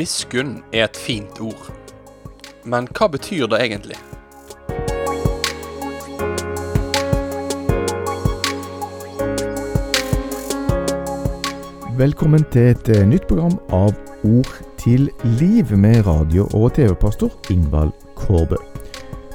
Miskunn er et fint ord. Men hva betyr det egentlig? Velkommen til et eh, nytt program av Ord til liv med radio- og TV-pastor Ingvald Kårbø.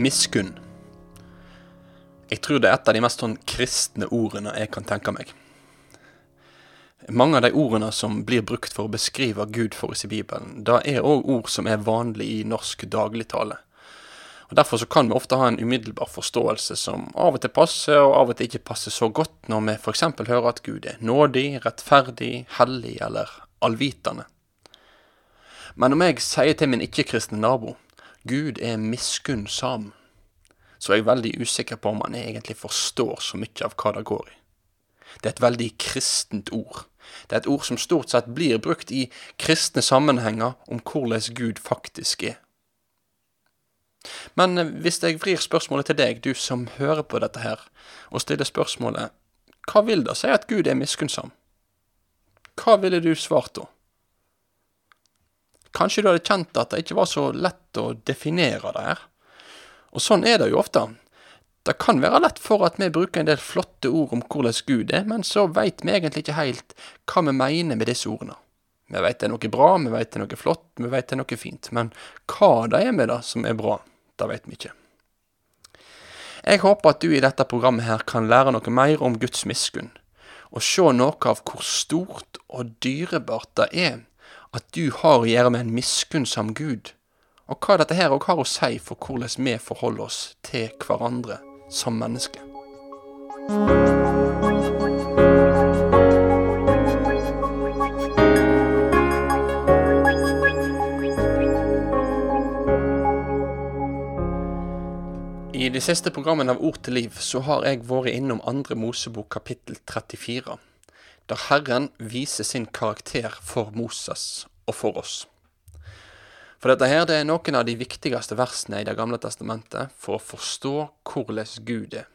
Miskunn. Jeg tror det er et av de mest sånn kristne ordene jeg kan tenke meg. Mange av de ordene som blir brukt for å beskrive Gud for oss i Bibelen, da er òg ord som er vanlig i norsk dagligtale. Og Derfor så kan vi ofte ha en umiddelbar forståelse som av og til passer, og av og til ikke passer så godt, når vi f.eks. hører at Gud er nådig, rettferdig, hellig eller allvitende. Men om jeg sier til min ikke-kristne nabo Gud er miskunnsam, så er jeg veldig usikker på om han egentlig forstår så mye av hva det går i. Det er et veldig kristent ord. Det er et ord som stort sett blir brukt i kristne sammenhenger om hvordan Gud faktisk er. Men hvis jeg vrir spørsmålet til deg, du som hører på dette her, og stiller spørsmålet hva vil det si at Gud er miskunnsam? Hva ville du svart da? Kanskje du hadde kjent at det ikke var så lett å definere det her. Og sånn er det jo ofte. Det kan være lett for at vi bruker en del flotte ord om hvordan Gud er, men så veit vi egentlig ikke helt hva vi mener med disse ordene. Vi veit det er noe bra, vi veit det er noe flott, vi veit det er noe fint, men hva det er med det som er bra, det veit vi ikke. Jeg håper at du i dette programmet her kan lære noe mer om Guds miskunn, og se noe av hvor stort og dyrebart det er at du har å gjøre med en miskunnsam Gud, og hva dette her òg har å si for hvordan vi forholder oss til hverandre som mennesker. I de siste programmene av Ord til liv så har jeg vært innom andre Mosebok kapittel 34 der Herren viser sin karakter for Moses og for oss. For dette her det er noen av de viktigste versene i Det gamle testamentet for å forstå hvordan Gud er.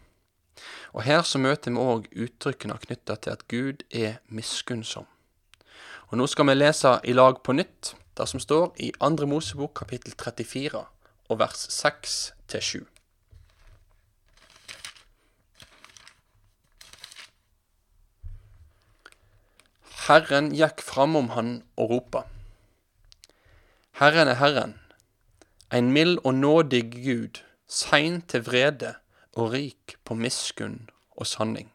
Og her så møter vi òg uttrykkene knytta til at Gud er miskunnsom. Og nå skal vi lese i lag på nytt det som står i Andre Mosebok kapittel 34 og vers 6 til 7. Herren gikk framom han og ropa. Herren er Herren, ein mild og nådig Gud, sein til vrede og rik på miskunn og sanning.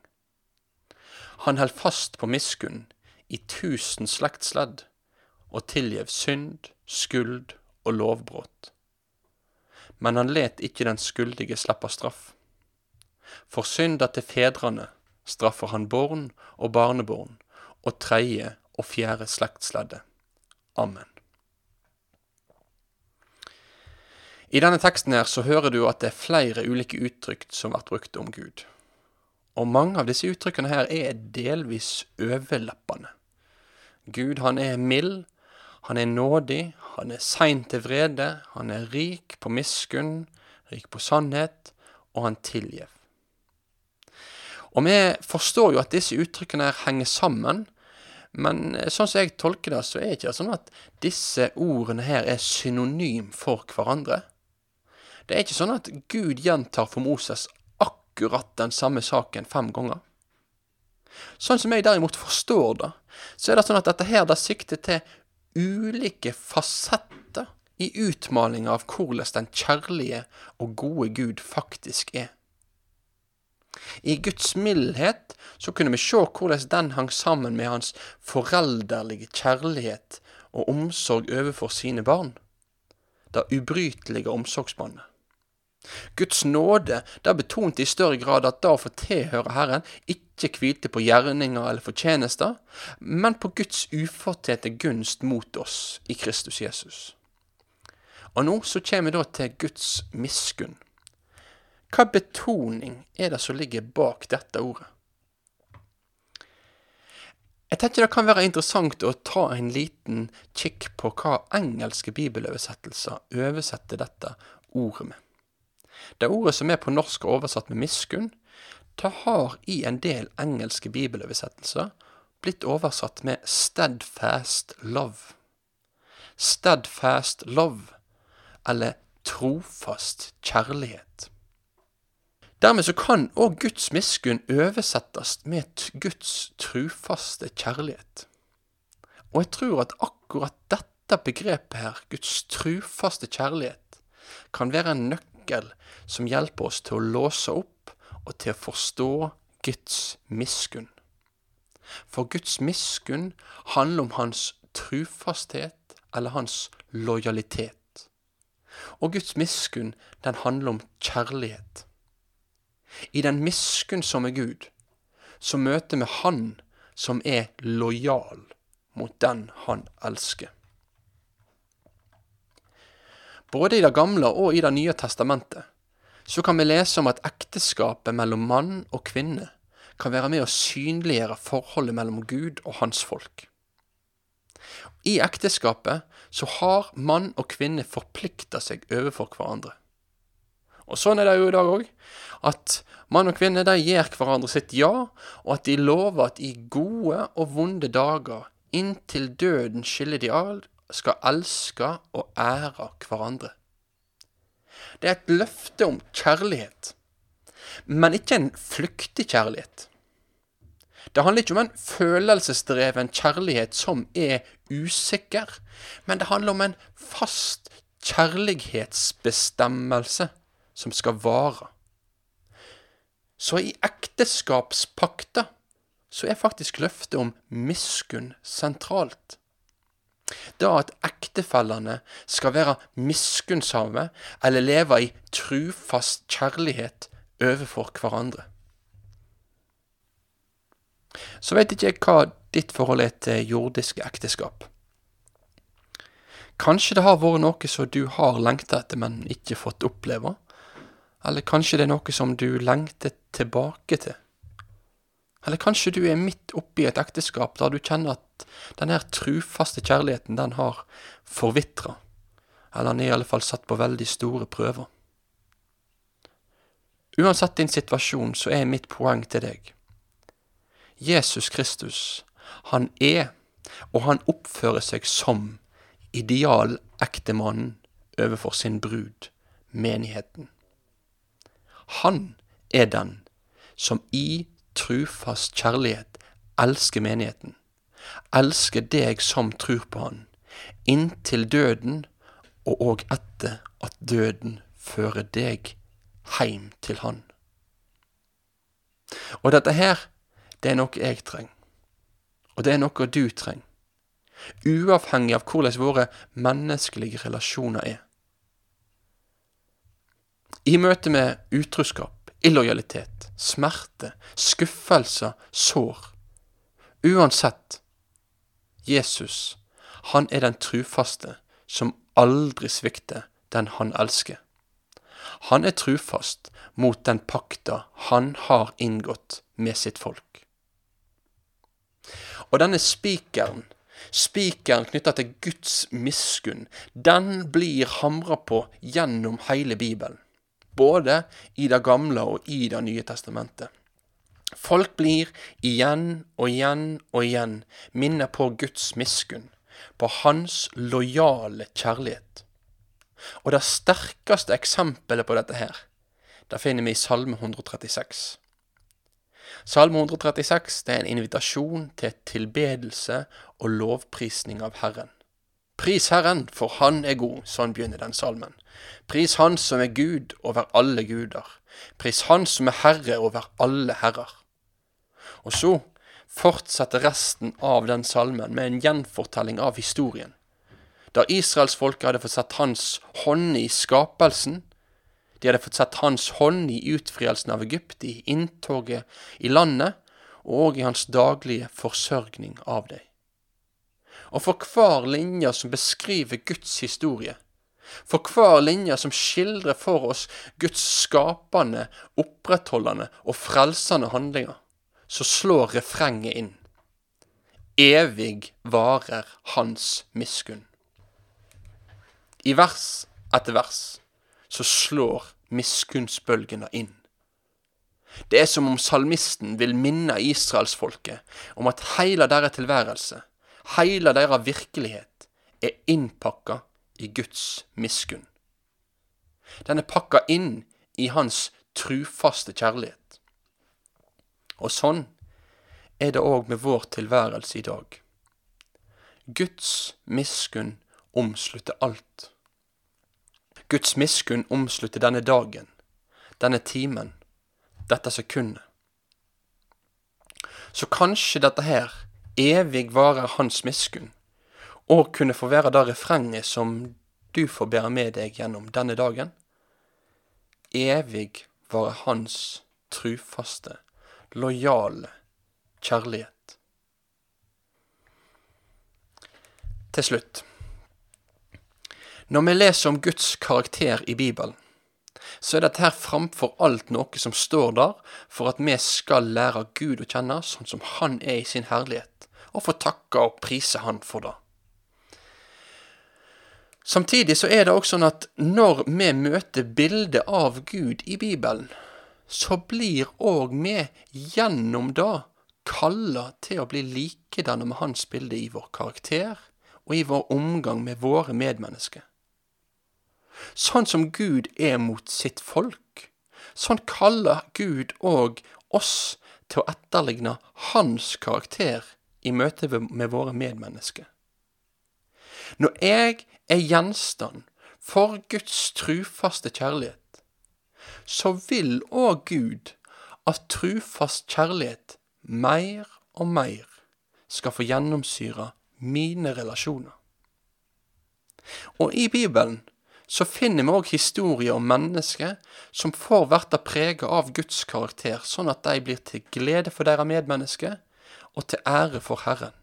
Han held fast på miskunn i tusen slektsledd og tilgjev synd, skuld og lovbrudd. Men han let ikke den skyldige slippe straff. For synda til fedrene straffer han born og barnebarn og tredje og fjerde slektsleddet. Amen. I denne teksten her så hører du at det er flere ulike uttrykk som blir brukt om Gud. Og mange av disse uttrykkene her er delvis overlappende. Gud han er mild, han er nådig, han er sein til vrede, han er rik på miskunn, rik på sannhet, og han tilgjev. Og vi forstår jo at disse uttrykkene her henger sammen, men sånn som jeg tolker det, så er det ikke sånn at disse ordene her er synonym for hverandre. Det er ikke sånn at Gud gjentar for Moses akkurat den samme saken fem ganger. Sånn som jeg derimot forstår det, så er det sånn at dette her det sikter til ulike fasetter i utmalinga av hvordan den kjærlige og gode Gud faktisk er. I Guds mildhet så kunne vi se hvordan den hang sammen med hans forelderlige kjærlighet og omsorg overfor sine barn. det ubrytelige omsorgsbåndet. Guds nåde det betonte i større grad at det å få tilhøre Herren ikke hvilte på gjerninger eller fortjenester, men på Guds ufortjente gunst mot oss i Kristus Jesus. Og nå så kommer vi da til Guds miskunn. Hva betoning er det som ligger bak dette ordet? Jeg tenker det kan være interessant å ta en liten kikk på hva engelske bibeloversettelser oversetter dette ordet med. Det ordet som er på norsk oversatt med miskunn, det har i en del engelske bibeloversettelser blitt oversatt med steadfast love. Steadfast love, eller trofast kjærlighet. Dermed så kan òg Guds miskunn oversettes med Guds trufaste kjærlighet. Og jeg tror at akkurat dette begrepet her, Guds trufaste kjærlighet, kan være en nøkkel som hjelper oss til å låse opp og til å forstå Guds miskunn. For Guds miskunn handler om hans trufasthet eller hans lojalitet. Og Guds miskunn, den handler om kjærlighet. I den miskunnsomme Gud, så møter vi Han som er lojal mot den han elsker. Både i Det gamle og i Det nye testamentet så kan vi lese om at ekteskapet mellom mann og kvinne kan være med å synliggjøre forholdet mellom Gud og hans folk. I ekteskapet så har mann og kvinne forplikta seg overfor hverandre. Og sånn er det jo i dag òg. At mann og kvinne de gir hverandre sitt ja, og at de lover at i gode og vonde dager, inntil døden skiller de av, skal elske og ære hverandre. Det er et løfte om kjærlighet, men ikke en flyktig kjærlighet. Det handler ikke om en følelsesdreven kjærlighet som er usikker, men det handler om en fast kjærlighetsbestemmelse som skal vare. Så i ekteskapspakta så er faktisk løftet om miskunn sentralt. Da at ektefellene skal være miskunnsomme eller leve i trufast kjærlighet overfor hverandre. Så vet ikke jeg hva ditt forhold er til jordiske ekteskap. Kanskje det har vært noe som du har lengta etter, men ikke fått oppleve? Eller kanskje det er noe som du lengter tilbake til? Eller kanskje du er midt oppi et ekteskap der du kjenner at den her trufaste kjærligheten, den har forvitra. Eller den er i alle fall satt på veldig store prøver. Uansett din situasjon, så er mitt poeng til deg. Jesus Kristus, han er, og han oppfører seg som, idealektemannen overfor sin brud, menigheten. Han er den som i trufast kjærlighet elsker menigheten, elsker deg som tror på Han, inntil døden, og òg etter at døden fører deg heim til Han. Og dette her, det er noe jeg trenger, og det er noe du trenger, uavhengig av hvordan våre menneskelige relasjoner er. I møte med utroskap, illojalitet, smerte, skuffelser, sår. Uansett, Jesus, han er den trufaste som aldri svikter den han elsker. Han er trufast mot den pakta han har inngått med sitt folk. Og denne spikeren, spikeren knytta til Guds miskunn, den blir hamra på gjennom hele Bibelen både i Det gamle og i Det nye testamentet. Folk blir igjen og igjen og igjen minnet på Guds miskunn, på Hans lojale kjærlighet. Og det sterkeste eksempelet på dette her, det finner vi i Salme 136. Salme 136 det er en invitasjon til tilbedelse og lovprisning av Herren. Pris Herren, for Han er god, sånn begynner den salmen. Pris Han som er Gud over alle guder. Pris Han som er Herre over alle herrer. Og så fortsetter resten av den salmen med en gjenfortelling av historien. Da israelsfolket hadde fått sett hans hånd i skapelsen. De hadde fått sett hans hånd i utfrielsen av Egypt, i inntoget i landet, og i hans daglige forsørgning av dem. Og for hver linje som beskriver Guds historie, for hver linje som skildrer for oss Guds skapende, opprettholdende og frelsende handlinger, så slår refrenget inn. Evig varer hans miskunn. I vers etter vers så slår miskunnsbølgene inn. Det er som om salmisten vil minne israelsfolket om at hele deres tilværelse, hele deres virkelighet, er innpakka i Guds miskunn. Den er pakka inn i hans trufaste kjærlighet. Og sånn er det òg med vår tilværelse i dag. Guds miskunn omslutter alt. Guds miskunn omslutter denne dagen, denne timen, dette sekundet. Så kanskje dette her, evig varer hans miskunn, og kunne få være det refrenget som du får bære med deg gjennom denne dagen. Evig varer hans trufaste, lojale kjærlighet. Til slutt. Når vi leser om Guds karakter i Bibelen, så er dette her framfor alt noe som står der for at vi skal lære Gud å kjenne sånn som Han er i sin herlighet, og få takke og prise Han for det. Samtidig så er det også sånn at når vi møter bildet av Gud i Bibelen, så blir òg vi gjennom det kalla til å bli likedanne med hans bilde i vår karakter og i vår omgang med våre medmennesker. Sånn som Gud er mot sitt folk, sånn kaller Gud òg oss til å etterligne hans karakter i møte med våre medmennesker. Når jeg er gjenstand for Guds trufaste kjærlighet, så vil òg Gud at trufast kjærlighet mer og mer skal få gjennomsyre mine relasjoner. Og i Bibelen så finner vi òg historier om mennesker som får verta prega av Guds karakter, sånn at de blir til glede for deres medmennesker og til ære for Herren.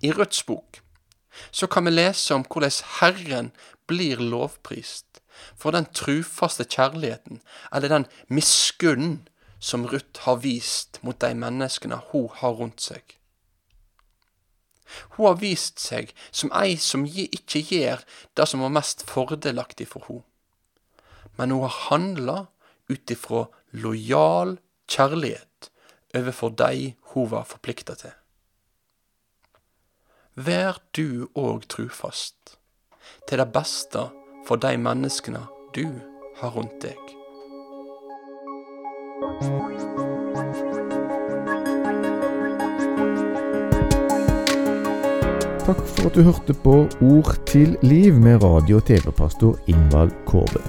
I Rødts bok så kan vi lese om hvordan Herren blir lovprist for den trufaste kjærligheten eller den miskunnen som Ruth har vist mot de menneskene hun har rundt seg. Hun har vist seg som ei som ikke gjør det som var mest fordelaktig for henne, men hun har handla ut ifra lojal kjærlighet overfor de hun var forplikta til. Vær du òg trufast, til det beste for de menneskene du har rundt deg. Takk for at du hørte på Ord til liv med radio- og TV-pastor Ingvald Kårbø.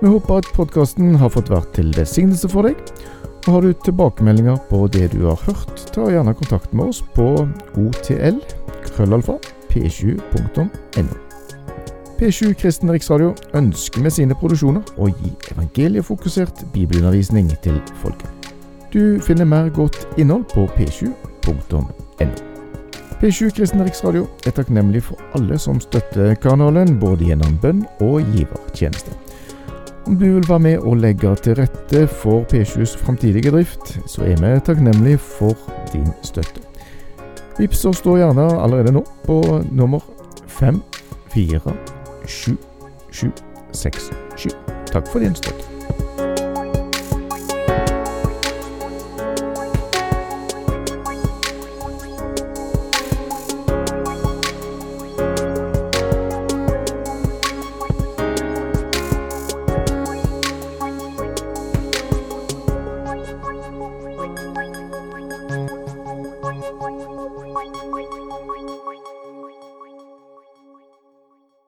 Vi håper at podkasten har fått vært til besignelse for deg. Har du tilbakemeldinger på det du har hørt, ta gjerne kontakt med oss på otl krøllalfa p7.no. P7 Kristen Riksradio ønsker med sine produksjoner å gi evangeliefokusert bibelundervisning til folket. Du finner mer godt innhold på p7.no. P7 Kristen Riksradio er takknemlig for alle som støtter kanalen, både gjennom bønn og givertjeneste. Om du vil være med og legge til rette for P7s framtidige drift, så er vi takknemlige for din støtte. Vips oss da gjerne allerede nå på nummer 5477767. Takk for din støtte.